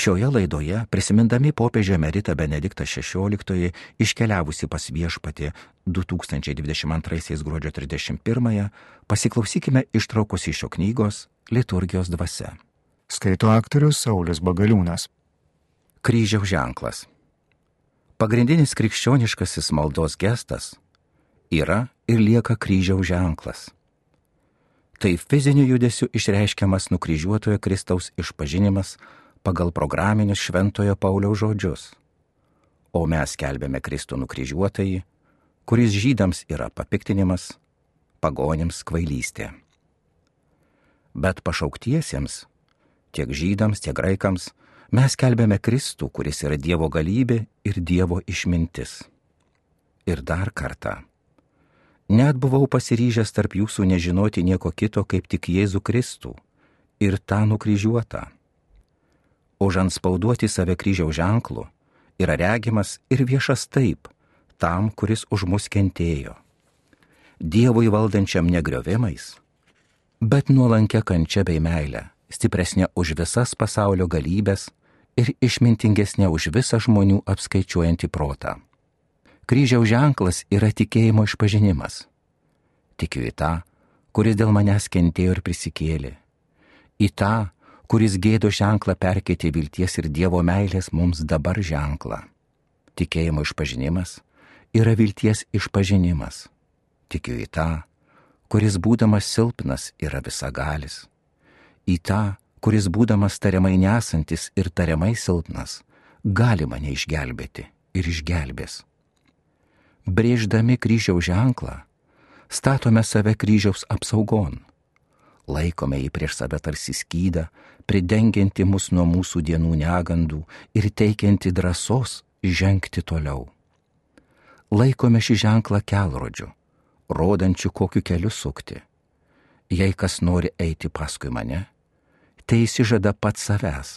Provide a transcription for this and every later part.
Šioje laidoje, prisimindami popiežio emeritą Benediktą XVI, iškeliavusi pas viešpatį 2022 gruodžio 31-ąją, pasiklausykime ištraukos iš šio knygos Liturgijos dvasia. Skaito aktorius Saulis Bagaliūnas. Kryžiaus ženklas. Pagrindinis krikščioniškasis maldos gestas yra ir lieka kryžiaus ženklas. Tai fiziniu judesiu išreiškiamas nukryžiuotojo Kristaus išpažinimas pagal programinius Šventojo Pauliaus žodžius. O mes kelbėme Kristų nukryžiuotąjį, kuris žydams yra papiktinimas, pagonims kvailystė. Bet pašauktiesiems, tiek žydams, tiek graikams, mes kelbėme Kristų, kuris yra Dievo galybė ir Dievo išmintis. Ir dar kartą. Net buvau pasiryžęs tarp jūsų nežinoti nieko kito kaip tik Jėzų Kristų ir tą nukryžiuotą užanspauduoti save kryžiaus ženklu yra regimas ir viešas taip, tam, kuris už mus kentėjo. Dievui valdančiam negriovimais, bet nuolankia kančia bei meilė, stipresnė už visas pasaulio galybės ir išmintingesnė už visą žmonių apskaičiuojantį protą. Kryžiaus ženklas yra tikėjimo išpažinimas. Tikiu į tą, kuris dėl manęs kentėjo ir prisikėlė. Į tą, kuris gėdo ženklą perkeitė vilties ir Dievo meilės mums dabar ženklą. Tikėjimo išpažinimas yra vilties išpažinimas. Tikiu į tą, kuris būdamas silpnas yra visagalis. Į tą, kuris būdamas tariamai nesantis ir tariamai silpnas, gali mane išgelbėti ir išgelbės. Brėždami kryžiaus ženklą, statome save kryžiaus apsaugon laikome jį prieš save tarsi skydą, pridengianti mus nuo mūsų dienų negandų ir teikianti drąsos žengti toliau. Laikome šį ženklą kelrodžiu, rodančiu kokiu keliu sukti. Jei kas nori eiti paskui mane, tai įsižada pats savęs,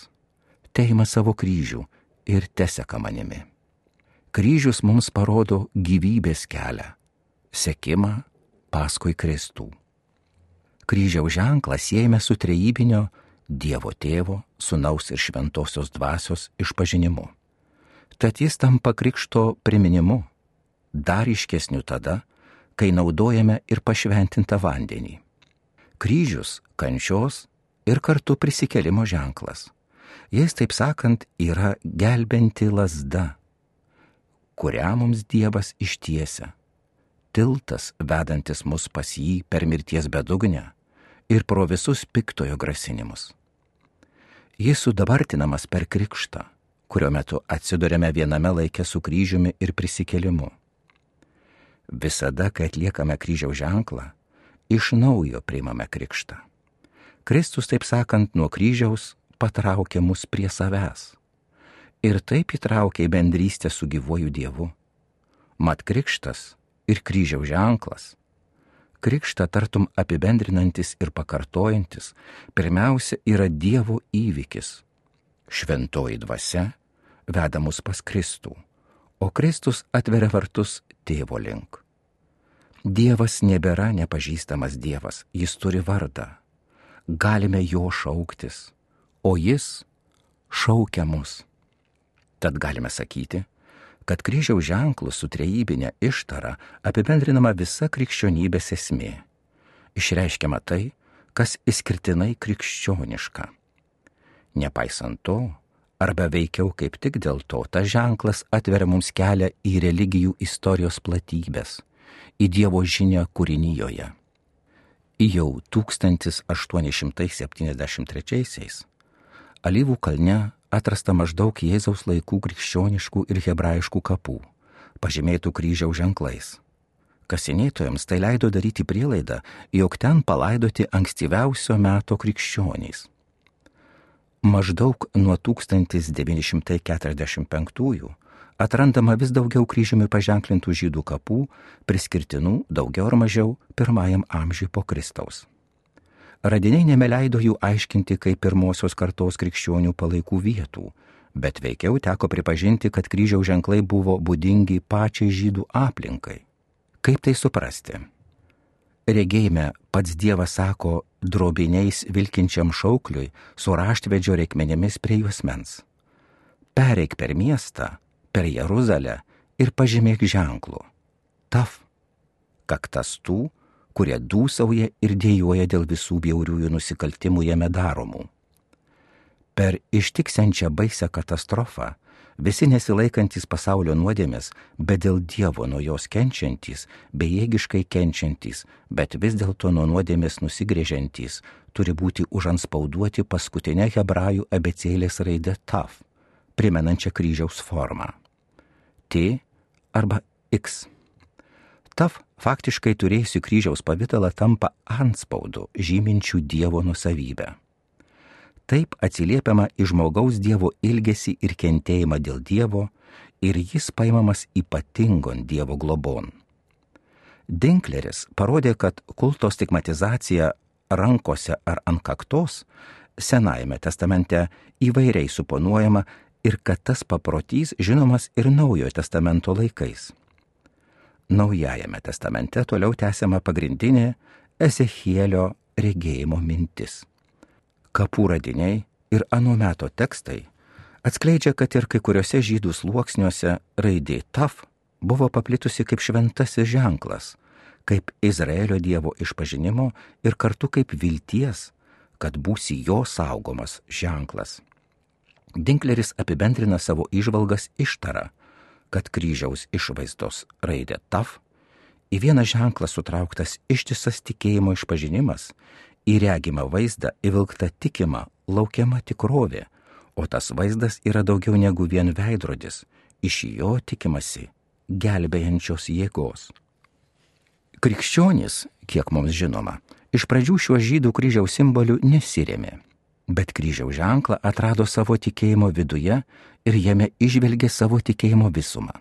teima savo kryžių ir teseka manimi. Kryžius mums parodo gyvybės kelią, sekimą paskui Kristų kryžiaus ženklą siejame su trejybinio Dievo tėvo, sunaus ir šventosios dvasios išpažinimu. Tad jis tampa krikšto priminimu, dar iškesniu tada, kai naudojame ir pašventintą vandenį. Kryžius kančios ir kartu prisikelimo ženklas. Jis, taip sakant, yra gelbenti lasda, kurią mums Dievas ištiesia tiltas vedantis mus pas jį per mirties bedugnę ir pro visus piktojo grasinimus. Jis sudabartinamas per krikštą, kurio metu atsidurėme viename laikė su kryžiumi ir prisikelimu. Visada, kai atliekame kryžiaus ženklą, iš naujo priimame krikštą. Kristus, taip sakant, nuo kryžiaus patraukė mus prie savęs ir taip įtraukė į bendrystę su gyvuoju Dievu. Mat krikštas ir kryžiaus ženklas. Krikštą tartum apibendrinantis ir pakartojantis, pirmiausia yra Dievo įvykis. Šventoji dvasia veda mus pas Kristų, o Kristus atveria vartus tėvo link. Dievas nebėra nepažįstamas Dievas, jis turi vardą. Galime jo šauktis, o jis šaukia mus. Tad galime sakyti, kad kryžiaus ženklų su trejybinė ištara apibendrinama visa krikščionybės esmė. Išreiškiama tai, kas išskirtinai krikščioniška. Nepaisant to, arba veikiau kaip tik dėl to, tas ženklas atveria mums kelią į religijų istorijos platybės, į Dievo žinę kūrinyjoje. Jau 1873 Alyvų kalne atrasta maždaug Jėzaus laikų krikščioniškų ir hebrajiškų kapų, pažymėtų kryžiaus ženklais. Kasinėtojams tai leido daryti prielaidą, jog ten palaidoti ankstyviausio meto krikščionys. Maždaug nuo 1945 atrandama vis daugiau kryžiumi paženklintų žydų kapų, priskirtinų daugiau ar mažiau pirmajam amžiui po Kristaus. Radiniai nemeleido jų aiškinti kaip pirmosios kartos krikščionių palaikų vietų, bet veikiau teko pripažinti, kad kryžiaus ženklai buvo būdingi pačiai žydų aplinkai. Kaip tai suprasti? Regėjime pats Dievas sako drobiniais vilkinčiam šaukliui su raštvedžio reikmenėmis prie juosmens, pereik per miestą, per Jeruzalę ir pažymėk ženklų. Taf, kaktas tų, kurie dūsauja ir dėjoja dėl visų bjauriųjų nusikaltimų jame daromų. Per ištiksiančią baisę katastrofą visi nesilaikantis pasaulio nuodėmės, bet dėl Dievo nuo jos kenčiantys, bejėgiškai kenčiantys, bet vis dėlto nuo nuodėmės nusigrėžiantys, turi būti užanspauduoti paskutinę hebrajų abecėlės raidę TAF, primenančią kryžiaus formą. T arba X. TAF faktiškai turėjusi kryžiaus pavydalą tampa anspaudu žyminčių Dievo nusavybę. Taip atsiliepiama į žmogaus Dievo ilgesį ir kentėjimą dėl Dievo ir jis paimamas ypatingon Dievo globon. Dinkleris parodė, kad kulto stigmatizacija rankose ar ant kaktos Senajame testamente įvairiai suponuojama ir kad tas paprotys žinomas ir Naujojo testamento laikais. Naujajame testamente toliau tęsiama pagrindinė Ezechielio regėjimo mintis. Kapų radiniai ir anu meto tekstai atskleidžia, kad ir kai kuriuose žydų sluoksniuose raidė taf buvo paplitusi kaip šventasis ženklas, kaip Izraelio Dievo išpažinimo ir kartu kaip vilties, kad būsi jo saugomas ženklas. Dinkleris apibendrina savo išvalgas ištara, kad kryžiaus išvaizdos raidė taf į vieną ženklą sutrauktas ištisas tikėjimo išpažinimas, į regimą vaizdą įvilkta tikima, laukiama tikrovė, o tas vaizdas yra daugiau negu vien veidrodis, iš jo tikimasi gelbėjančios jėgos. Krikščionys, kiek mums žinoma, iš pradžių šiuo žydų kryžiaus simboliu nesirėmė, bet kryžiaus ženklą atrado savo tikėjimo viduje ir jame išvelgė savo tikėjimo visumą.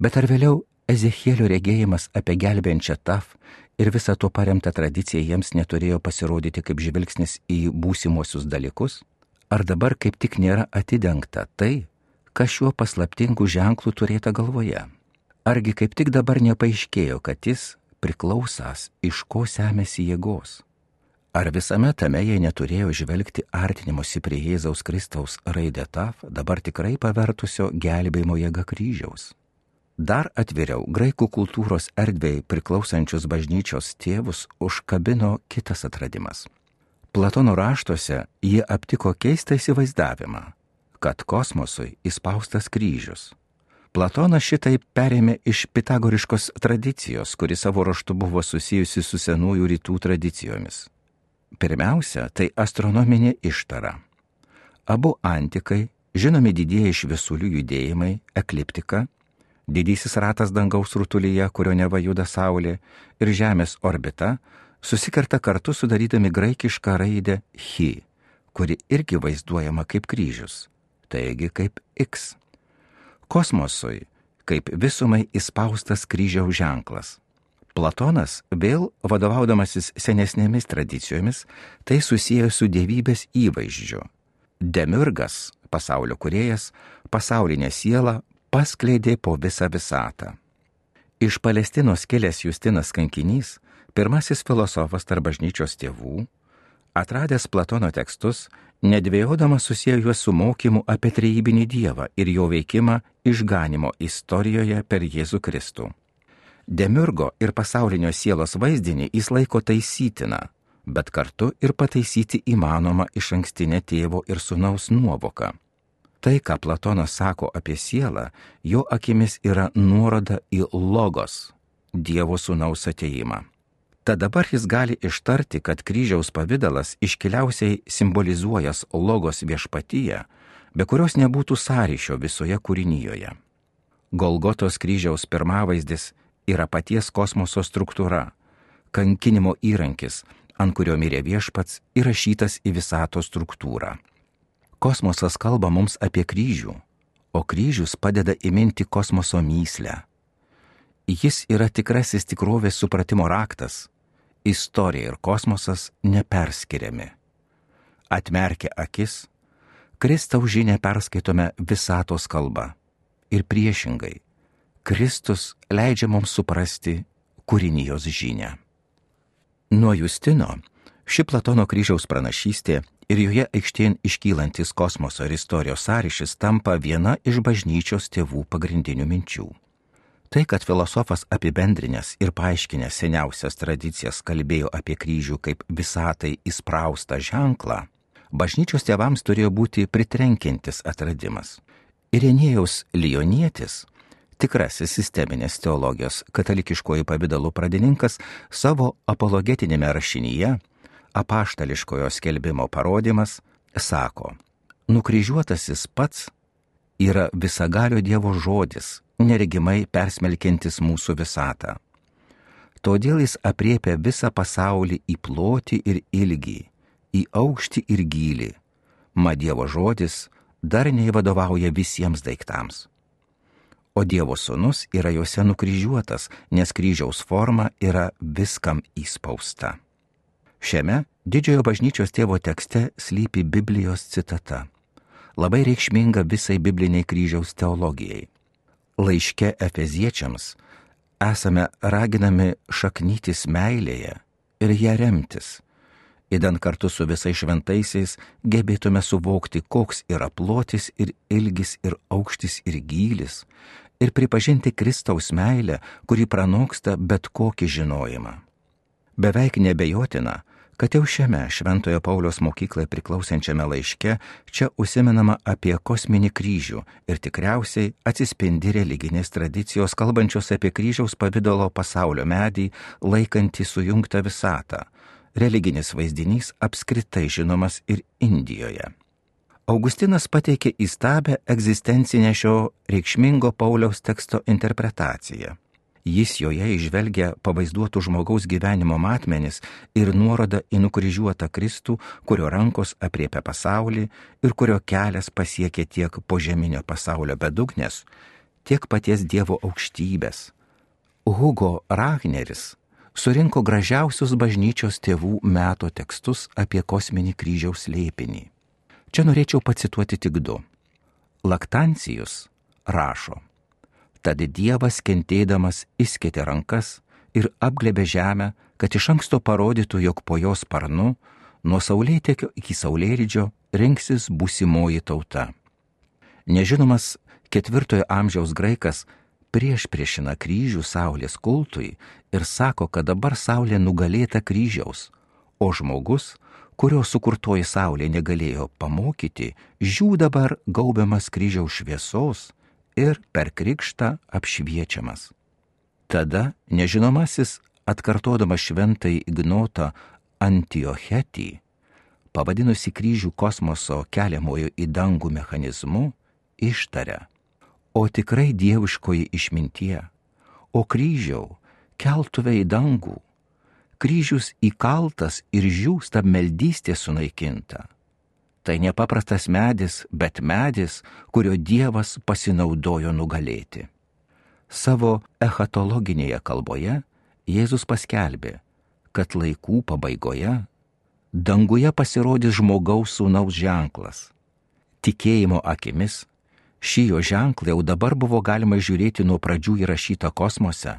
Bet ar vėliau Ezechielio regėjimas apie gelbėjančią taf ir visą tuo paremtą tradiciją jiems neturėjo pasirodyti kaip žvilgsnis į būsimuosius dalykus? Ar dabar kaip tik nėra atidengta tai, kas šiuo paslaptingu ženklu turėta galvoje? Argi kaip tik dabar nepaaiškėjo, kad jis priklausas, iš ko semėsi jėgos? Ar visame tame jie neturėjo žvelgti artinimuose prie Jėzaus Kristaus raidę taf, dabar tikrai pavertusio gelbėjimo jėga kryžiaus? Dar atviriau graikų kultūros erdvėjai priklausančius bažnyčios tėvus užkabino kitas atradimas. Platono raštuose jie aptiko keistą įsivaizdavimą, kad kosmosui įspaustas kryžius Platonas šitai perėmė iš pitagoriškos tradicijos, kuri savo raštu buvo susijusi su senųjų rytų tradicijomis. Pirmiausia, tai astronominė ištara. Abu antikai, žinomi didieji šviesulių judėjimai, ekliptika, didysis ratas dangaus rutulyje, kurio neva juda Saulė, ir Žemės orbita, susikerta kartu sudarydami graikišką raidę chi, kuri irgi vaizduojama kaip kryžius, taigi kaip X kosmosui kaip visumai įspaustas kryžiaus ženklas. Platonas, vėl vadovaudamasis senesnėmis tradicijomis, tai susijęo su dievybės įvaizdžiu. Demirgas, pasaulio kuriejas, pasaulinė siela paskleidė po visą visatą. Iš Palestinos kilęs Justinas Kankinys, pirmasis filosofas tarp bažnyčios tėvų, atradęs Platono tekstus, nedvėjodamas susijęo juos su mokymu apie trejybinį Dievą ir jo veikimą išganimo istorijoje per Jėzų Kristų. Demirgo ir pasaulinio sielos vaizdinį jis laiko taisytina, bet kartu ir pataisyti įmanoma iš ankstinę tėvo ir sunaus nuovoką. Tai, ką Platonas sako apie sielą, jo akimis yra nuoroda į logos, Dievo sunaus ateimą tad dabar jis gali ištarti, kad kryžiaus pavydalas iškiliausiai simbolizuojas logos viešpatyje, be kurios nebūtų sąryšio visoje kūrinyjoje. Golgotos kryžiaus pirmavaizdis yra paties kosmoso struktūra, kankinimo įrankis, ant kurio mirė viešpats įrašytas į visato struktūrą. Kosmosas kalba mums apie kryžių, o kryžius padeda įminti kosmoso myslę Jis yra tikrasis tikrovės supratimo raktas. Istorija ir kosmosas neperskiriami. Atmerkę akis, Kristaus žinę perskaitome visatos kalbą. Ir priešingai, Kristus leidžia mums suprasti kūrinijos žinę. Nuo Justino ši Platono kryžiaus pranašystė ir joje aikštėn iškylantis kosmoso ir istorijos sąryšis tampa viena iš bažnyčios tėvų pagrindinių minčių. Tai, kad filosofas apibendrinęs ir paaiškinęs seniausias tradicijas kalbėjo apie kryžių kaip visatai įspraustą ženklą, bažnyčios tėvams turėjo būti pritrenkintis atradimas. Irenėjaus Lionietis, tikrasis sisteminės teologijos katalikiškojų pavydalų pradininkas, savo apologetinėme rašinyje apaštališkojo skelbimo parodimas, sako, nukryžiuotasis pats yra visagalio Dievo žodis, neregimai persmelkintis mūsų visatą. Todėl jis apriepia visą pasaulį į plotį ir ilgį, į aukštį ir gylį. Ma Dievo žodis darniai vadovauja visiems daiktams. O Dievo sūnus yra juose nukryžiuotas, nes kryžiaus forma yra viskam įspausta. Šiame didžiojo bažnyčios tėvo tekste slypi Biblijos citata, labai reikšminga visai bibliniai kryžiaus teologijai. Laiške Efeziečiams esame raginami šaknytis meilėje ir ją remtis, įdant kartu su visais šventaisiais gebėtume suvokti, koks yra plotis ir ilgis ir aukštis ir gylis, ir pripažinti Kristaus meilę, kuri pranoksta bet kokį žinojimą. Beveik nebejotina, kad jau šiame Šventojo Paulios mokyklai priklausančiame laiške čia užsimenama apie kosminį kryžių ir tikriausiai atsispindi religinės tradicijos kalbančios apie kryžiaus pavydalo pasaulio medį, laikantį sujungtą visatą. Religinis vaizdinys apskritai žinomas ir Indijoje. Augustinas pateikė įstabę egzistencinę šio reikšmingo Pauliaus teksto interpretaciją. Jis joje išvelgia pavaizduotų žmogaus gyvenimo matmenis ir nuoroda į nukryžiuotą Kristų, kurio rankos apriepia pasaulį ir kurio kelias pasiekia tiek požeminio pasaulio bedugnės, tiek paties Dievo aukštybės. Hugo Ragneris surinko gražiausius bažnyčios tėvų meto tekstus apie kosminį kryžiaus lėpinį. Čia norėčiau pacituoti tik du. Laktancijus rašo. Tad Dievas kentėdamas įskėtė rankas ir apglėbė žemę, kad iš anksto parodytų, jog po jos sparnu, nuo saulėtekio iki saulėlydžio rinksis būsimoji tauta. Nežinomas ketvirtojo amžiaus graikas prieš priešina kryžių saulės kultui ir sako, kad dabar saulė nugalėta kryžiaus, o žmogus, kurio sukurtoji saulė negalėjo pamokyti, žiū dabar gaubiamas kryžiaus šviesos ir per krikštą apšviečiamas. Tada nežinomasis, atkartodamas šventai ignotą Antiochetį, pavadinusi kryžių kosmoso keliamojo į dangų mechanizmu, ištaria, o tikrai dieviškoji išmintie, o kryžiau, keltuve į dangų, kryžius įkaltas ir žiūsta meldystė sunaikinta Tai nepaprastas medis, bet medis, kurio Dievas pasinaudojo nugalėti. Savo echatologinėje kalboje Jėzus paskelbė, kad laikų pabaigoje danguje pasirodys žmogaus sūnaus ženklas. Tikėjimo akimis šį jo ženklą jau dabar buvo galima žiūrėti nuo pradžių įrašytą kosmose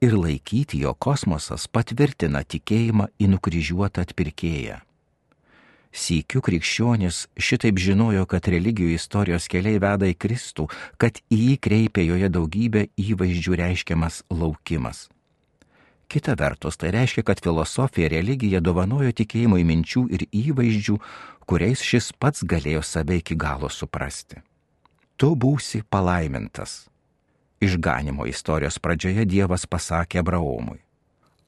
ir laikyti jo kosmosas patvirtina tikėjimą į nukryžiuotą atpirkėją. Sykiu krikščionis šitaip žinojo, kad religijų istorijos keliai veda į Kristų, kad į jį kreipia joje daugybė įvaizdžių reiškiamas laukimas. Kita vertus, tai reiškia, kad filosofija religija dovanojo tikėjimui minčių ir įvaizdžių, kuriais šis pats galėjo save iki galo suprasti. Tu būsi palaimintas. Išganimo istorijos pradžioje Dievas pasakė Abraomui.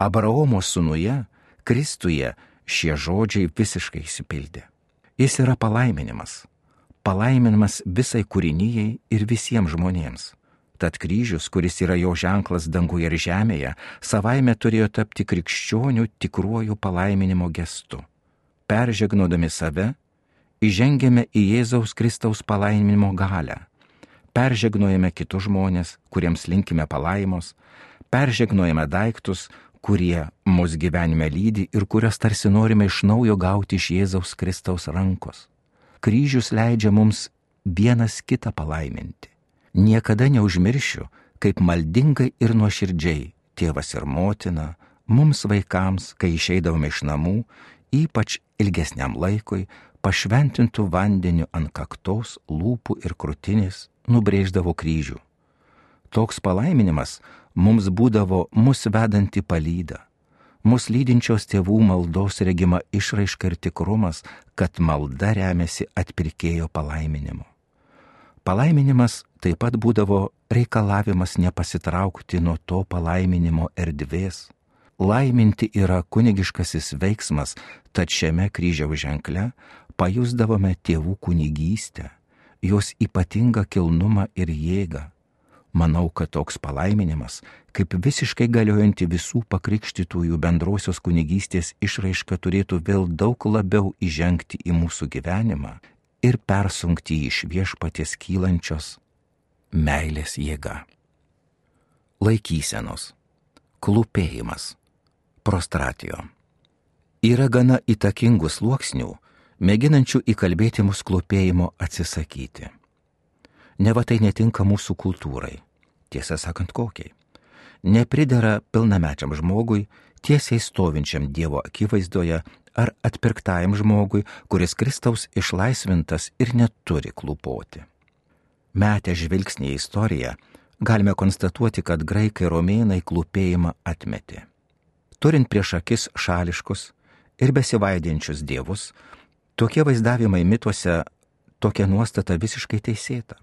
Abraomo sūnuje, Kristuje šie žodžiai visiškai įsipildė. Jis yra palaiminimas. Palaiminimas visai kūrinyjei ir visiems žmonėms. Tad kryžius, kuris yra jo ženklas danguje ir žemėje, savaime turėjo tapti krikščionių tikruoju palaiminimo gestu. Peržegnodami save, įžengėme į Jėzaus Kristaus palaiminimo galę. Peržegnojame kitus žmonės, kuriems linkime palaimos, peržegnojame daiktus, kurie mus gyvenime lydi ir kurias tarsi norime iš naujo gauti iš Jėzaus Kristaus rankos. Kryžius leidžia mums vienas kitą palaiminti. Niekada neužmiršiu, kaip maldingai ir nuoširdžiai tėvas ir motina mums vaikams, kai išeidavome iš namų, ypač ilgesniam laikui, pašventintų vandeniu ant kaktos, lūpų ir krūtinės nubrėždavo kryžių. Toks palaiminimas mums būdavo mus vedanti palyda, mus lydinčios tėvų maldos regima išraiška ir tikrumas, kad malda remiasi atpirkėjo palaiminimu. Palaiminimas taip pat būdavo reikalavimas nepasitraukti nuo to palaiminimo erdvės. Laiminti yra kunigiškasis veiksmas, tad šiame kryžiaus ženkle pajusdavome tėvų kunigystę, jos ypatingą kilnumą ir jėgą. Manau, kad toks palaiminimas, kaip visiškai galiojanti visų pakrikštytųjų bendrosios kunigystės išraiška, turėtų vėl daug labiau įžengti į mūsų gyvenimą ir persunkti iš viešpaties kylančios meilės jėga. Laikysenos, klūpėjimas, prostratio. Yra gana įtakingų sluoksnių, mėginančių įkalbėti mus klūpėjimo atsisakyti. Neva tai netinka mūsų kultūrai, tiesą sakant kokiai. Nepridera pilnamečiam žmogui, tiesiai stovinčiam Dievo akivaizdoje ar atpirktajam žmogui, kuris Kristaus išlaisvintas ir neturi klūpoti. Metę žvilgsnį į istoriją, galime konstatuoti, kad graikai romėnai klūpėjimą atmetė. Turint prieš akis šališkus ir besivaidinčius dievus, tokie vaizdavimai mituose tokia nuostata visiškai teisėta.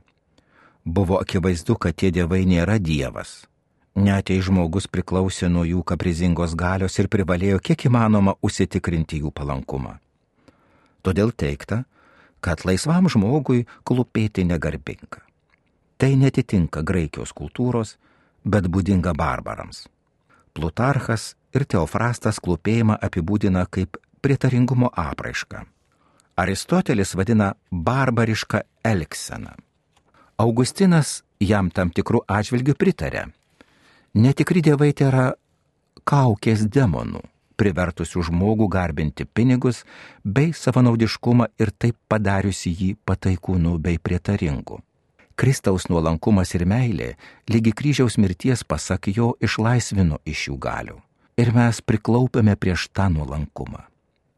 Buvo akivaizdu, kad tie dievai nėra dievas. Net jei žmogus priklausė nuo jų kaprizingos galios ir privalėjo kiek įmanoma užsitikrinti jų palankumą. Todėl teikta, kad laisvam žmogui klūpėti negarbinga. Tai netitinka Graikijos kultūros, bet būdinga barbarams. Plutarchas ir Teofrastas klūpėjimą apibūdina kaip pritaringumo apraišką. Aristotelis vadina barbarišką elgseną. Augustinas jam tam tikrų atžvilgių pritarė. Netikri dievai tai yra kaukės demonų, privertusių žmogų garbinti pinigus bei savanaudiškumą ir taip padariusi jį pataikūnų bei prietaringų. Kristaus nuolankumas ir meilė lygi kryžiaus mirties pasak jo išlaisvino iš jų galių. Ir mes priklaupėme prieš tą nuolankumą.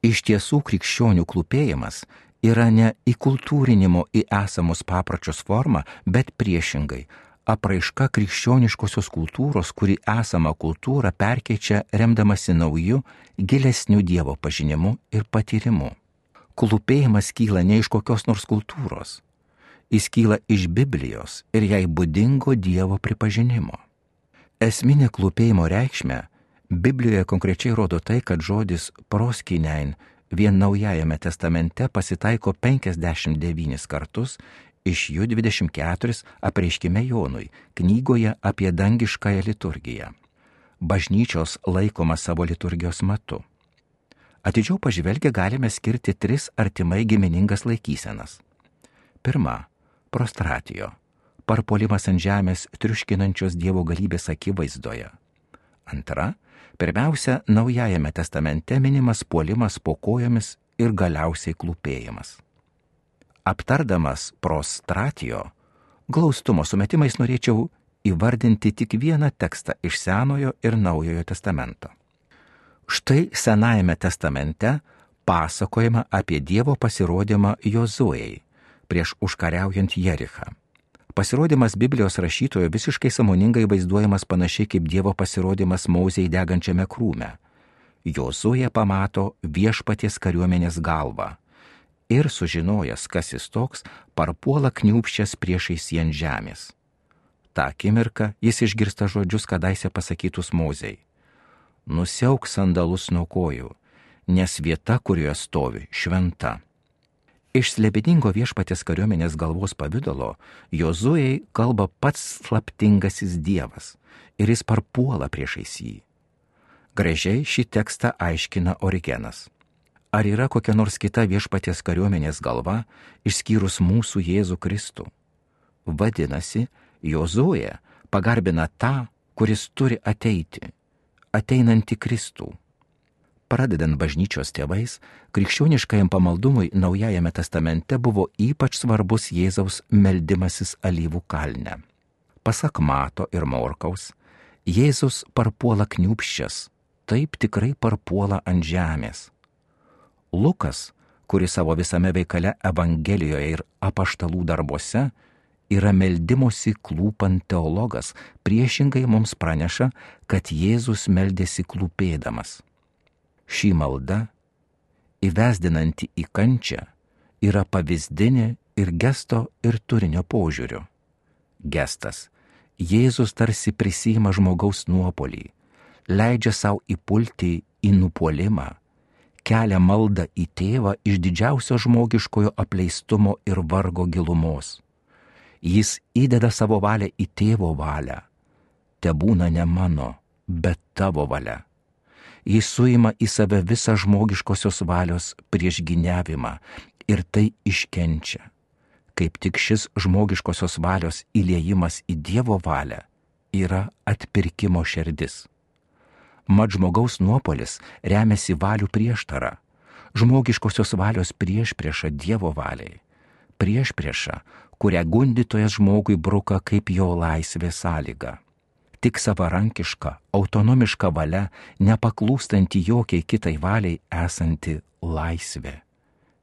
Iš tiesų krikščionių klūpėjimas yra ne įkultūrinimo į esamus papročius forma, bet priešingai apraiška krikščioniškosios kultūros, kuri esamą kultūrą perkeičia remdamasi nauju, gilesniu Dievo pažinimu ir patyrimu. Klūpėjimas kyla ne iš kokios nors kultūros, jis kyla iš Biblijos ir jai būdingo Dievo pripažinimo. Esminė klūpėjimo reikšmė Biblijoje konkrečiai rodo tai, kad žodis proskinein vien naujajame testamente pasitaiko 59 kartus iš jų 24 apreiškime Jonui knygoje apie dangiškąją liturgiją. Bažnyčios laikoma savo liturgijos metu. Atidžiau pažvelgę galime skirti tris artimai giminingas laikysenas. Pirma - prostratijo - parpolimas ant žemės triuškinančios Dievo galybės akivaizdoje. Antra - pirmiausia, Naujajame testamente minimas puolimas po kojomis ir galiausiai klūpėjimas. Aptardamas prostratijo, glaustumo sumetimais norėčiau įvardinti tik vieną tekstą iš Senojo ir Naujojo testamento. Štai Senajame testamente pasakojama apie Dievo pasirodymą Jozuėjai prieš užkariaujant Jerichą. Pasirodymas Biblijos rašytojo visiškai samoningai vaizduojamas panašiai kaip Dievo pasirodymas Mauzei degančiame krūme. Jozuė pamato viešpaties kariuomenės galvą ir sužinojęs, kas jis toks, parpuola kniūpščias priešais jį ant žemės. Ta akimirka jis išgirsta žodžius kadaise pasakytus mozei. Nusiauk sandalus nuo kojų, nes vieta, kurioje stovi, šventa. Iš slėpidingo viešpatės kariuomenės galvos pavydalo Jozuėjai kalba pats slaptingasis dievas ir jis parpuola priešais jį. Gražiai šį tekstą aiškina Origenas. Ar yra kokia nors kita viešpaties kariuomenės galva, išskyrus mūsų Jėzų Kristų? Vadinasi, Jozuė pagarbina tą, kuris turi ateiti, ateinantį Kristų. Pradedant bažnyčios tėvais, krikščioniškajam pamaldumui Naujajame testamente buvo ypač svarbus Jėzaus meldimasis alyvų kalne. Pasak Mato ir Morkaus, Jėzus parpuola kniūpščias, taip tikrai parpuola ant žemės Lukas, kuri savo visame veikale Evangelijoje ir apaštalų darbuose yra meldimosi klūpant teologas, priešingai mums praneša, kad Jėzus meldėsi klūpėdamas. Ši malda, įvesdinanti į kančią, yra pavyzdinė ir gesto ir turinio požiūriu. Gestas. Jėzus tarsi prisima žmogaus nuopolį, leidžia savo įpulti į nupolimą, kelia maldą į tėvą iš didžiausio žmogiškojo apleistumo ir vargo gilumos jis įdeda savo valią į tėvo valią. Te būna ne mano, bet tavo valia. Jis suima į save visą žmogiškosios valios priešginiavimą ir tai iškenčia. Kaip tik šis žmogiškosios valios įliejimas į Dievo valią yra atpirkimo širdis. Mat žmogaus nuopolis remiasi valių prieštara, žmogiškosios valios prieš priešą Dievo valiai, prieš priešą, kurią gundytojas žmogui bruka kaip jo laisvės sąlyga. Tik savarankiška, autonomiška valia, nepaklūstanti jokiai kitai valiai esanti laisvė.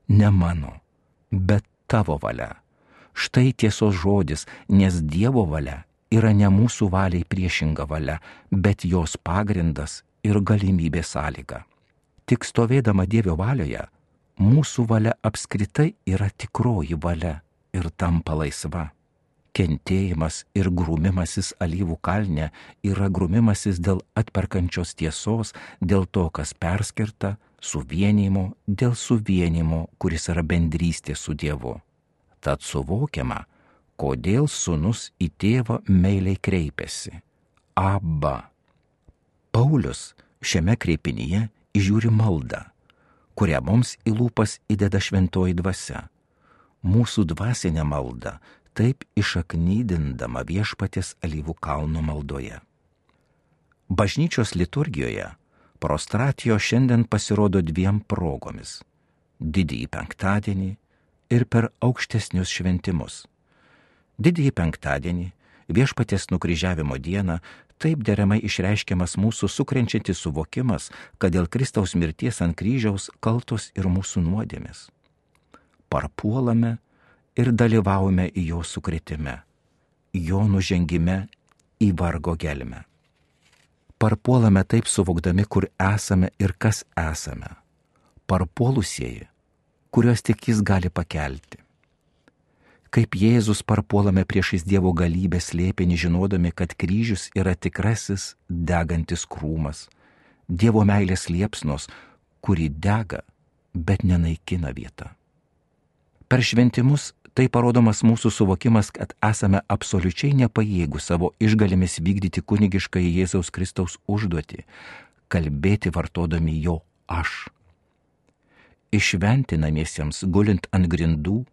Ne mano, bet tavo valia. Štai tiesos žodis, nes Dievo valia yra ne mūsų valiai priešinga valia, bet jos pagrindas ir galimybė sąlyga. Tik stovėdama Dievo valioje, mūsų valia apskritai yra tikroji valia ir tampa laisva. Kentėjimas ir grūmimasis alyvų kalne yra grūmimasis dėl atperkančios tiesos, dėl to, kas perskirta, suvienimo, dėl suvienimo, kuris yra bendrystė su Dievu. Tad suvokiama, kodėl sunus į tėvą meiliai kreipiasi. Abba. Paulius šiame kreipinyje įžiūri maldą, kurią mums į lūpas įdeda šventoji dvasia mūsų dvasinę maldą, taip išaknydindama viešpatės alyvų kalno maldoje. Bažnyčios liturgijoje prostratijo šiandien pasirodo dviem progomis - didįjį penktadienį ir per aukštesnius šventimus. Didįjį penktadienį, viešpatės nukryžiavimo dieną, taip deramai išreiškiamas mūsų sukrenčiantis suvokimas, kad dėl Kristaus mirties ant kryžiaus kaltos ir mūsų nuodėmės parpuolame ir dalyvaujame į jo sukretime, jo nužengime į vargo gelmę. Parpuolame taip suvokdami, kur esame ir kas esame. Parpuolusieji, kuriuos tik jis gali pakelti. Kaip Jėzus parpuolame priešais Dievo galybę slėpinį, žinodami, kad kryžius yra tikrasis degantis krūmas, Dievo meilės liepsnos, kuri dega, bet nenaikina vietą. Per šventimus tai parodomas mūsų suvokimas, kad esame absoliučiai nepajėgų savo išgalimis vykdyti kunigiškai Jėzaus Kristaus užduoti - kalbėti vartodami jo aš. Išventinamiesiems gulint ant grindų,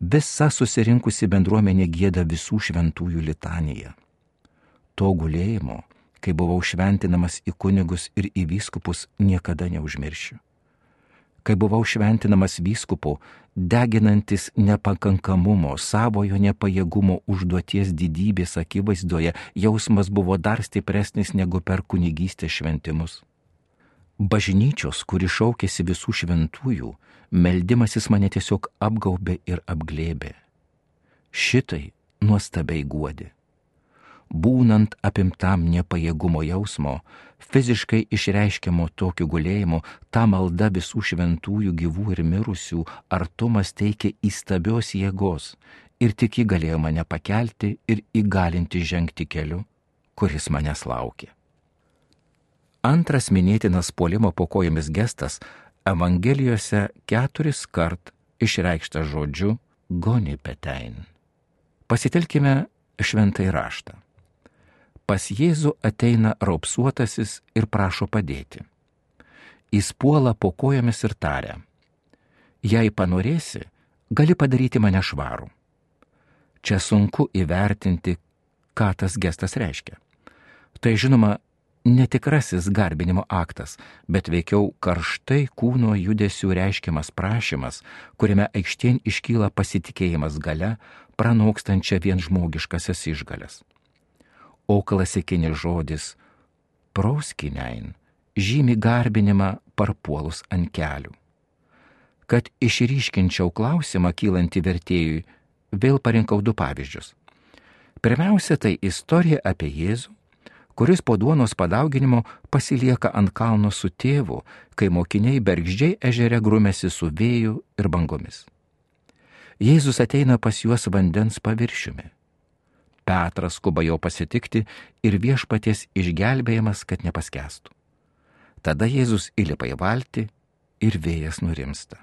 visa susirinkusi bendruomenė gėda visų šventųjų litaniją. To gulėjimo, kai buvau šventinamas į kunigus ir į vyskupus, niekada neužmiršiu kai buvau šventinamas vyskupu, deginantis nepakankamumo, savojo nepajėgumo užduoties didybės akivaizdoje, jausmas buvo dar stipresnis negu per kunigystės šventimus. Bažnyčios, kuri šaukėsi visų šventųjų, meldimasis mane tiesiog apgaubė ir apglėbė. Šitai nuostabiai guodė būnant apimtam nepajėgumo jausmo, fiziškai išreiškiamo tokiu gulėjimu, ta malda visų šventųjų gyvų ir mirusių artumas teikia įstabios jėgos ir tik ji galėjo mane pakelti ir įgalinti žengti keliu, kuris manęs laukia. Antras minėtinas puolimo po kojomis gestas Evangelijose keturis kart išreikštas žodžiu goni petein. Pasitelkime šventai raštą pas Jėzų ateina raupsuotasis ir prašo padėti. Jis puola po kojomis ir taria, jei panorėsi, gali padaryti mane švarų. Čia sunku įvertinti, ką tas gestas reiškia. Tai žinoma, netikrasis garbinimo aktas, bet veikiau karštai kūno judesių reiškiamas prašymas, kuriame aikštien iškyla pasitikėjimas gale, pranokstančia vien žmogiškasias išgalės o klasikinis žodis proskinein žymi garbinimą parpuolus ant kelių. Kad išryškinčiau klausimą kylantį vertėjui, vėl parinkau du pavyzdžius. Pirmiausia, tai istorija apie Jėzų, kuris po duonos padauginimo pasilieka ant kalno su tėvu, kai mokiniai bergždžiai ežere grumėsi su vėju ir bangomis. Jėzus ateina pas juos vandens paviršiumi. Petras skuba jo pasitikti ir viešpaties išgelbėjimas, kad nepaskestų. Tada Jėzus įlipa į valtį ir vėjas nurimsta.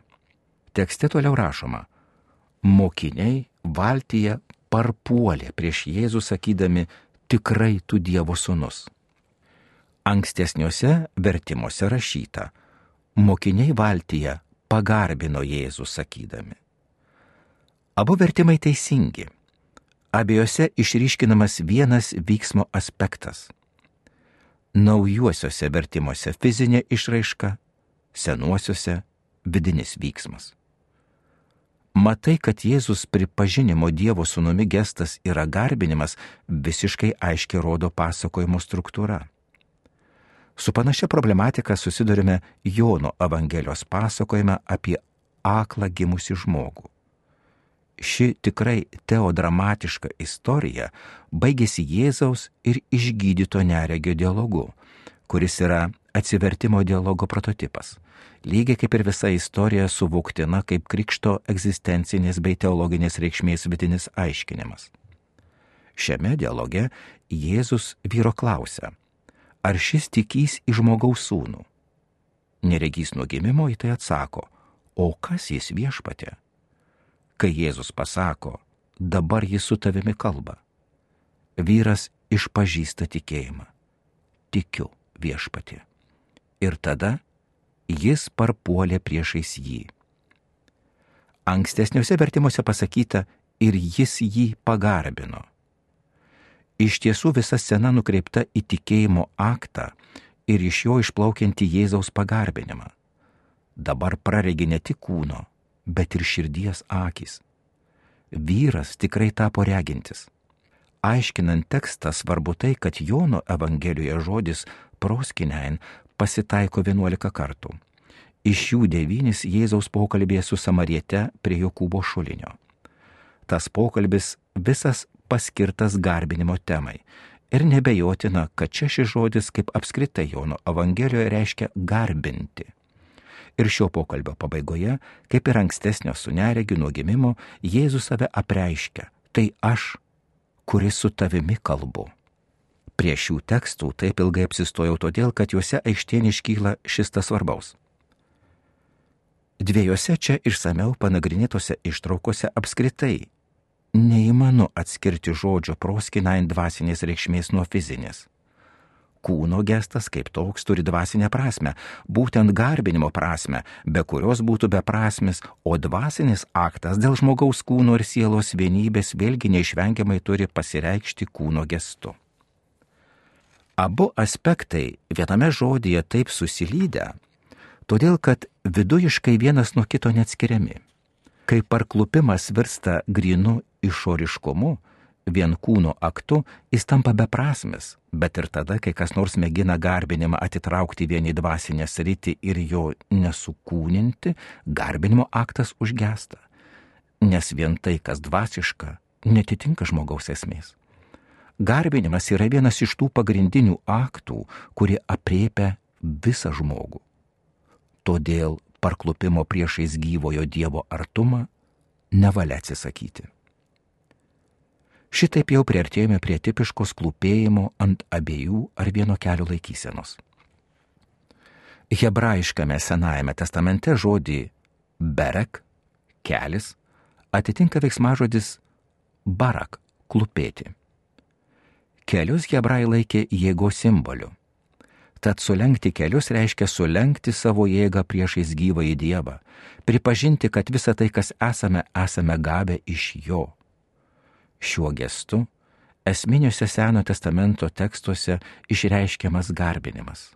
Tekste toliau rašoma, mokiniai valtyje parpuolė prieš Jėzų sakydami, tikrai tu Dievo sūnus. Ankstesniuose vertimuose rašyta, mokiniai valtyje pagarbino Jėzų sakydami. Abu vertimai teisingi. Abiejose išryškinamas vienas vyksmo aspektas. Naujuosiuose vertimuose fizinė išraiška, senuosiuose vidinis vyksmas. Matai, kad Jėzus pripažinimo Dievo sūnumi gestas yra garbinimas, visiškai aiškiai rodo pasakojimo struktūra. Su panašia problematika susidurime Jono Evangelijos pasakojime apie aklą gimusi žmogų. Ši tikrai teodramatiška istorija baigėsi Jėzaus ir išgydyto neregio dialogu, kuris yra atsivertimo dialogo prototipas lygiai kaip ir visa istorija suvoktina kaip krikšto egzistencinės bei teologinės reikšmės vidinis aiškinimas. Šiame dialoge Jėzus vyro klausia, ar šis tikys į žmogaus sūnų. Neregys nuo gimimo į tai atsako, o kas jis viešpatė? Kai Jėzus pasako, dabar jis su tavimi kalba. Vyras išpažįsta tikėjimą. Tikiu viešpatė. Ir tada jis parpuolė priešais jį. Ankstesniuose vertimuose pasakyta ir jis jį pagarbino. Iš tiesų visa scena nukreipta į tikėjimo aktą ir iš jo išplaukianti Jėzaus pagarbinimą. Dabar praregi ne tik kūno, bet ir širdies akis. Vyras tikrai tapo regintis. Aiškinant tekstą svarbu tai, kad Jono Evangelijoje žodis proskinein pasitaiko 11 kartų. Iš jų devynis Jėzaus pokalbėje su Samariete prie Jokūbo šulinio. Tas pokalbis visas paskirtas garbinimo temai. Ir nebejotina, kad čia šis žodis kaip apskritai Jono Evangelijoje reiškia garbinti. Ir šio pokalbio pabaigoje, kaip ir ankstesnio su neregiu nuo gimimo, Jėzus save apreiškia. Tai aš, kuris su tavimi kalbu. Prie šių tekstų taip ilgai apsistojau todėl, kad juose aikštien iškyla šis tas svarbaus. Dviejose čia išsameu panagrinėtose ištraukose apskritai neįmanu atskirti žodžio proskinain dvasinės reikšmės nuo fizinės. Kūno gestas kaip toks turi dvasinę prasme, būtent garbinimo prasme, be kurios būtų beprasmis, o dvasinis aktas dėl žmogaus kūno ir sielos vienybės vėlgi neišvengiamai turi pasireikšti kūno gestu. Abu aspektai viename žodyje taip susilydę, todėl kad vidujiškai vienas nuo kito neatskiriami. Kai parklupimas virsta grinu išoriškumu, vien kūno aktu, jis tampa beprasmis, bet ir tada, kai kas nors mėgina garbinimą atitraukti vien į dvasinę sritį ir jo nesukūninti, garbinimo aktas užgesta. Nes vien tai, kas dvasiška, netitinka žmogaus esmės. Garbinimas yra vienas iš tų pagrindinių aktų, kurie apriepia visą žmogų. Todėl parklupimo priešais gyvojo Dievo artumą nevalia atsisakyti. Šitaip jau priartėjome prie tipiškos klūpėjimo ant abiejų ar vieno kelio laikysenos. Hebrajiškame Senajame testamente žodį berek, kelis, atitinka veiksmažodis barak, klūpėti. Kelius hebrai laikė jėgos simboliu. Tad sulenkti kelius reiškia sulenkti savo jėgą priešais gyvą į Dievą, pripažinti, kad visa tai, kas esame, esame gavę iš Jo. Šiuo gestu esminiuose Seno testamento tekstuose išreiškiamas garbinimas.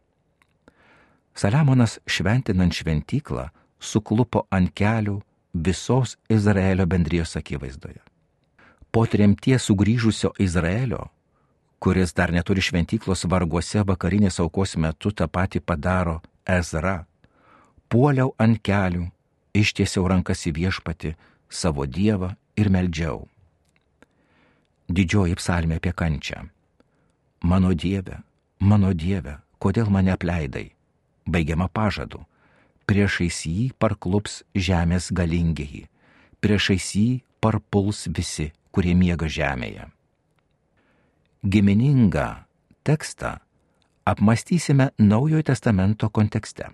Saliamonas šventinant šventyklą suklupo ant kelių visos Izraelio bendrijos akivaizdoje. Po tremties sugrįžusio Izraelio kuris dar neturi šventyklos varguose vakarinės aukos metu tą patį padaro Ezra. Puoliau ant kelių ištiesiau rankas į viešpati savo Dievą ir meldžiau. Didžioji psalmė apie kančią. Mano Dieve, mano Dieve, kodėl mane apleidai? Baigiama pažadu. Priešais jį parklups žemės galingieji, priešais jį parpuls visi, kurie miega žemėje. Giminingą tekstą apmastysime Naujojo testamento kontekste.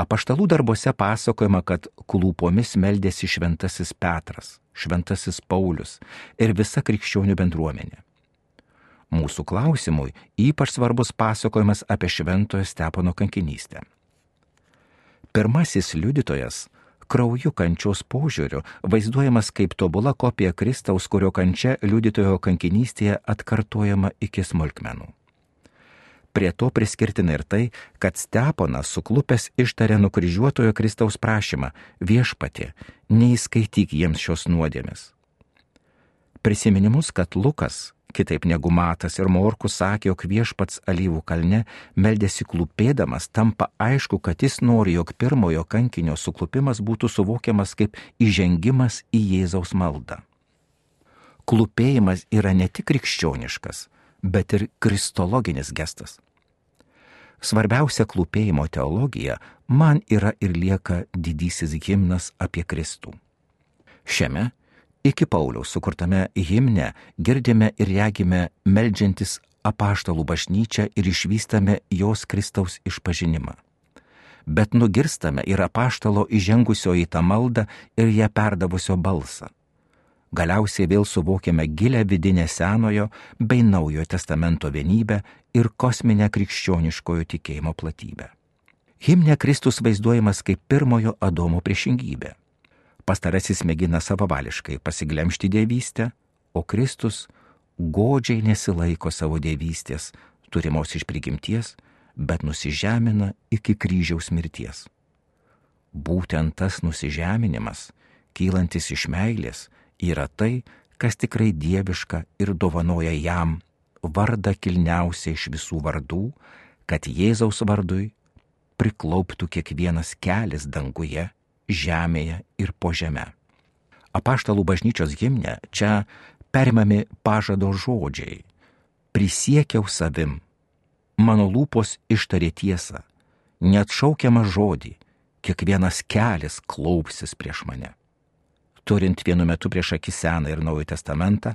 Apaštalų darbuose pasakojama, kad klūpomis meldėsi šventasis Petras, šventasis Paulius ir visa krikščionių bendruomenė. Mūsų klausimui ypač svarbus pasakojimas apie šventojo Stepono kankinystę. Pirmasis liudytojas krauju kančios požiūriu vaizduojamas kaip tobula kopija Kristaus, kurio kančia liudytojo kankinystėje atkartojama iki smulkmenų. Prie to priskirtina ir tai, kad Steponas suklupęs ištarė nukryžiuotojo Kristaus prašymą viešpatė, neįskaityk jiems šios nuodėmės. Prisiminimus, kad Lukas, kitaip negu Matas ir Morkus sakė, jog viešpats alyvų kalne meldėsi klūpėdamas, tampa aišku, kad jis nori, jog pirmojo kankinio suklupimas būtų suvokiamas kaip įžengimas į Jėzaus maldą. Klūpėjimas yra ne tik krikščioniškas, bet ir kristologinis gestas. Svarbiausia klūpėjimo teologija man yra ir lieka didysis himnas apie Kristų. Šiame iki Pauliaus sukurtame himne girdime ir regime meldžiantis apaštalų bažnyčią ir išvystame jos Kristaus išpažinimą. Bet nugirstame ir apaštalo įžengusio į tą maldą ir ją perdavusio balsą galiausiai vėl suvokiame gilę vidinę Senojo bei Naujojo testamento vienybę ir kosminę krikščioniškojo tikėjimo platybę. Himne Kristus vaizduojamas kaip pirmojo Adomo priešingybė. Pastarasis mėgina savavališkai pasiglemšti dievystę, o Kristus godžiai nesilaiko savo dievystės, turimos iš prigimties, bet nusižemina iki kryžiaus mirties. Būtent tas nusižeminimas, kylantis iš meilės, yra tai, kas tikrai dieviška ir dovanoja jam vardą kilniausiai iš visų vardų, kad Jėzaus vardui priklauptų kiekvienas kelias danguje, žemėje ir po žemę. Apaštalų bažnyčios gimne čia perimami pažado žodžiai. Prisiekiau savim, mano lūpos ištarė tiesą, net šaukiamą žodį, kiekvienas kelias klaupsis prieš mane turint vienu metu prieš akį Seną ir Naują Testamentą,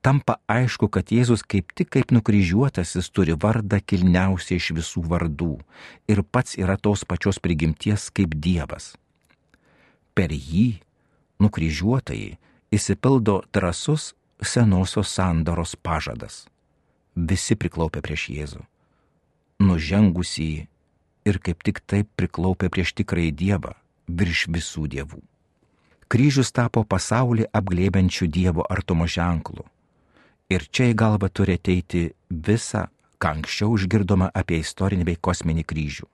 tampa aišku, kad Jėzus kaip tik kaip nukryžiuotasis turi vardą kilniausiai iš visų vardų ir pats yra tos pačios prigimties kaip Dievas. Per jį, nukryžiuotai, įsipildo drasus senosios sandoros pažadas. Visi priklaupė prieš Jėzų. Nužengusį ir kaip tik taip priklaupė prieš tikrąjį Dievą virš visų dievų kryžius tapo pasaulį apglėbiančių Dievo artumo ženklų. Ir čia į galvą turi ateiti visa, ką anksčiau išgirdoma apie istorinį bei kosminį kryžių.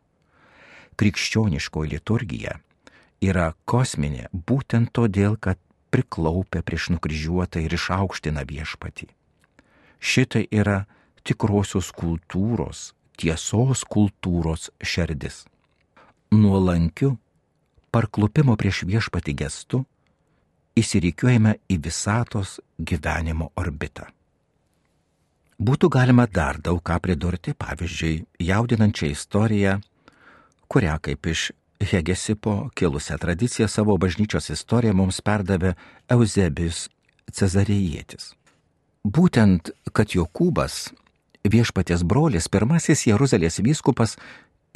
Krikščioniškoji liturgija yra kosminė būtent todėl, kad priklaupia prieš nukryžiuotą ir išaukština viešpatį. Šitai yra tikrosios kultūros, tiesos kultūros šerdis. Nuolankiu parklupimo prieš viešpati gestu įsirikiuojame į visatos gyvenimo orbitą. Būtų galima dar daug ką pridurti, pavyzdžiui, jaudinančią istoriją, kurią kaip iš Hegesipo kilusią tradiciją savo bažnyčios istoriją mums perdavė Eusebijus Cezarėjėtis. Būtent, kad Jokūbas, viešpaties brolis, pirmasis Jeruzalės vyskupas,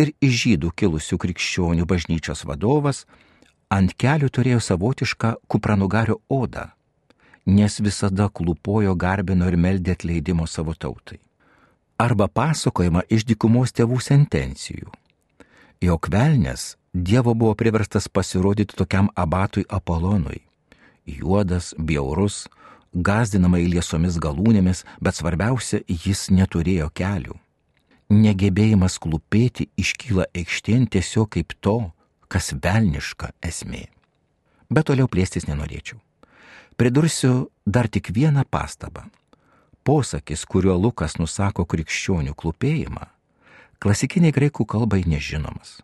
ir iš žydų kilusių krikščionių bažnyčios vadovas ant kelių turėjo savotišką kupranugario odą, nes visada klupojo garbino ir meldė atleidimo savo tautai. Arba pasakojama iš dikumos tėvų sentencijų, jog velnės Dievo buvo priverstas pasirodyti tokiam abatui Apolonui. Juodas, bjaurus, gazdinamai liesomis galūnėmis, bet svarbiausia, jis neturėjo kelių negebėjimas klūpėti iškyla aikštėn tiesiog kaip to, kas velniška esmė. Bet toliau plėstis nenorėčiau. Pridursiu dar tik vieną pastabą. Posakis, kuriuo Lukas nusako krikščionių klūpėjimą, klasikiniai graikų kalbai nežinomas.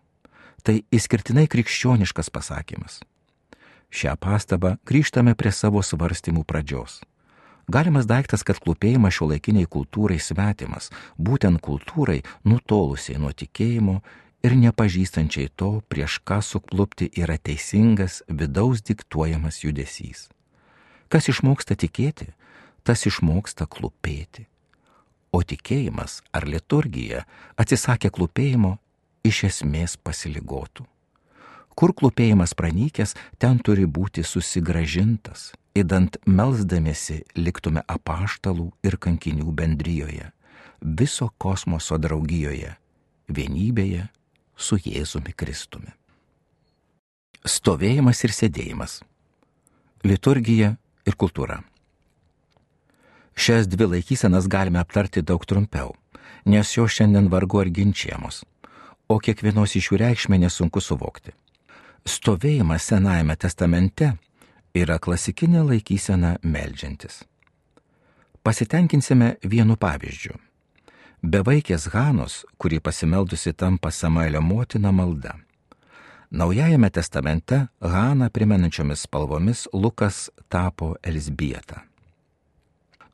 Tai išskirtinai krikščioniškas pasakymas. Šią pastabą grįžtame prie savo svarstymų pradžios. Galimas daiktas, kad klūpėjimas šio laikiniai kultūrai svetimas, būtent kultūrai nutolusiai nuo tikėjimo ir nepažįstančiai to, prieš ką suklupti yra teisingas vidaus diktuojamas judesys. Kas išmoksta tikėti, tas išmoksta klūpėti. O tikėjimas ar liturgija atsisakė klūpėjimo iš esmės pasiligotų. Kur klūpėjimas pranykęs, ten turi būti susigražintas, įdant melzdamėsi liktume apaštalų ir kankinių bendryjoje, viso kosmoso draugijoje, vienybėje su Jėzumi Kristumi. Stovėjimas ir sėdėjimas. Liturgija ir kultūra. Šias dvi laikysenas galime aptarti daug trumpiau, nes jo šiandien vargu ar ginčiamos, o kiekvienos iš jų reikšmė nesunku suvokti. Stovėjimas Senajame testamente yra klasikinė laikysena melžiantis. Pasitenkinsime vienu pavyzdžiu. Bevaikės Hanos, kuri pasimeldusi tampa Samuelio motina malda. Naujajame testamente Haną primenančiomis spalvomis Lukas tapo Elsbieta.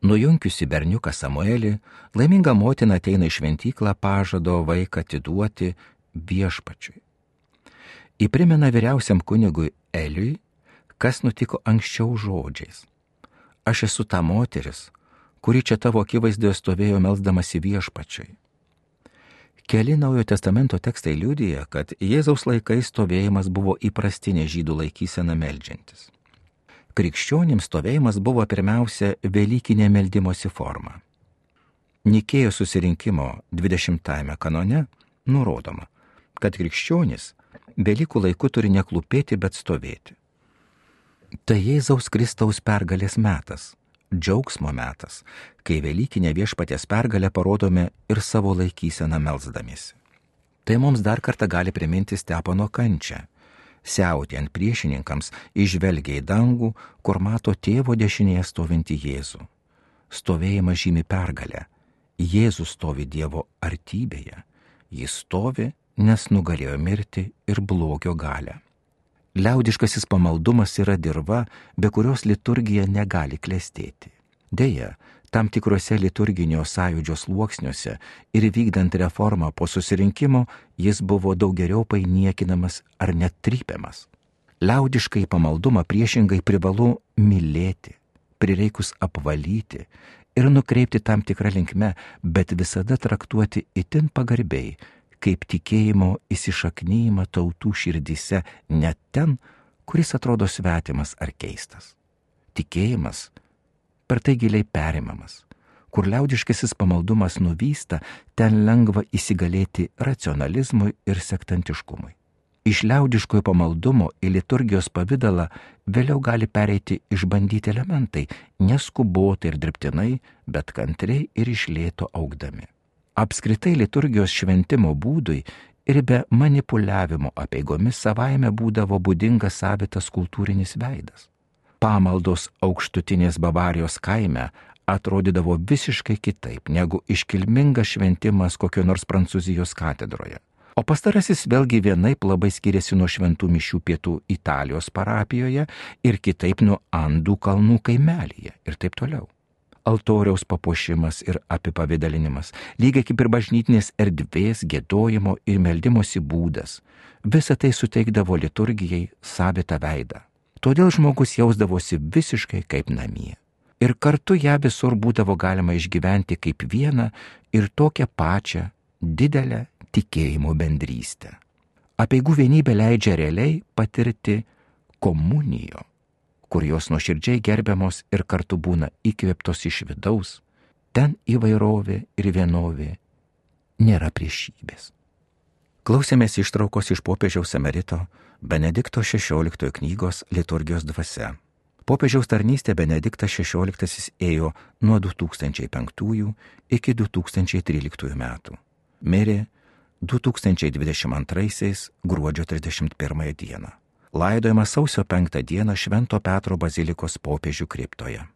Nujunkiusi berniuką Samuelį, laiminga motina ateina į šventyklą pažado vaiką atiduoti viešpačiui. Įprimena vyriausiam kunigui Eliui kas nutiko anksčiau žodžiais. Aš esu ta moteris, kuri čia tavo akivaizdoje stovėjo melzdamasi viešpačiai. Keli Naujojo testamento tekstai liūdija, kad Jėzaus laikais stovėjimas buvo įprastinė žydų laikysena melžiantis. Krikščionims stovėjimas buvo pirmiausia Velykinė meldimosi forma. Nikėjo susirinkimo 20-ame kanone nurodoma, kad krikščionis Velykų laiku turi neklūpėti, bet stovėti. Tai Jėzaus Kristaus pergalės metas, džiaugsmo metas, kai Velykinė viešpatės pergalę parodome ir savo laikyseną melzdamėsi. Tai mums dar kartą gali priminti Stepono kančią. Siautė ant priešininkams išvelgia į dangų, kur mato tėvo dešinėje stovinti Jėzų. Stovėjimas žymi pergalę. Jėzus stovi Dievo artybėje. Jis stovi, nes nugalėjo mirti ir blogio galę. Liaudiškasis pamaldumas yra dirba, be kurios liturgija negali klestėti. Deja, tam tikrose liturginio sąjūdžio sluoksniuose ir vykdant reformą po susirinkimo jis buvo daug geriau painiekinamas ar net trypiamas. Liaudiškai pamaldumą priešingai privalu mylėti, prireikus apvalyti ir nukreipti tam tikrą linkmę, bet visada traktuoti itin pagarbiai, kaip tikėjimo įsišaknyjimą tautų širdise net ten, kuris atrodo svetimas ar keistas. Tikėjimas per tai giliai perimamas. Kur liaudiškasis pamaldumas nuvysta, ten lengva įsigalėti racionalizmui ir sektantiškumui. Iš liaudiškojo pamaldumo į liturgijos pavydalą vėliau gali pereiti išbandyti elementai, neskubotai ir dirbtinai, bet kantriai ir išlėto augdami apskritai liturgijos šventimo būdui ir be manipuliavimo apieigomis savaime būdavo būdingas savitas kultūrinis veidas. Pamaldos aukštutinės Bavarijos kaime atrodydavo visiškai kitaip negu iškilmingas šventimas kokio nors Prancūzijos katedroje. O pastarasis vėlgi vienaip labai skiriasi nuo šventų mišių pietų Italijos parapijoje ir kitaip nuo Andų kalnų kaimelyje ir taip toliau altoriaus papuošimas ir apipavydalinimas, lygiai kaip ir bažnytinės erdvės, gėdojimo ir meldimosi būdas. Visą tai suteikdavo liturgijai savitą veidą. Todėl žmogus jausdavosi visiškai kaip namie. Ir kartu ją visur būdavo galima išgyventi kaip vieną ir tokią pačią didelę tikėjimo bendrystę. Apeigų vienybė leidžia realiai patirti komunijo kur jos nuoširdžiai gerbiamos ir kartu būna įkvėptos iš vidaus, ten įvairovė ir vienovė nėra priešybės. Klausėmės ištraukos iš popiežiaus emerito Benedikto XVI knygos Liturgijos dvasia. Popiežiaus tarnystė Benediktas XVI ėjo nuo 2005 iki 2013 metų. Mirė 2022 gruodžio 31 dieną laidojamas sausio 5 dieną Švento Petro bazilikos popiežių kriptoje.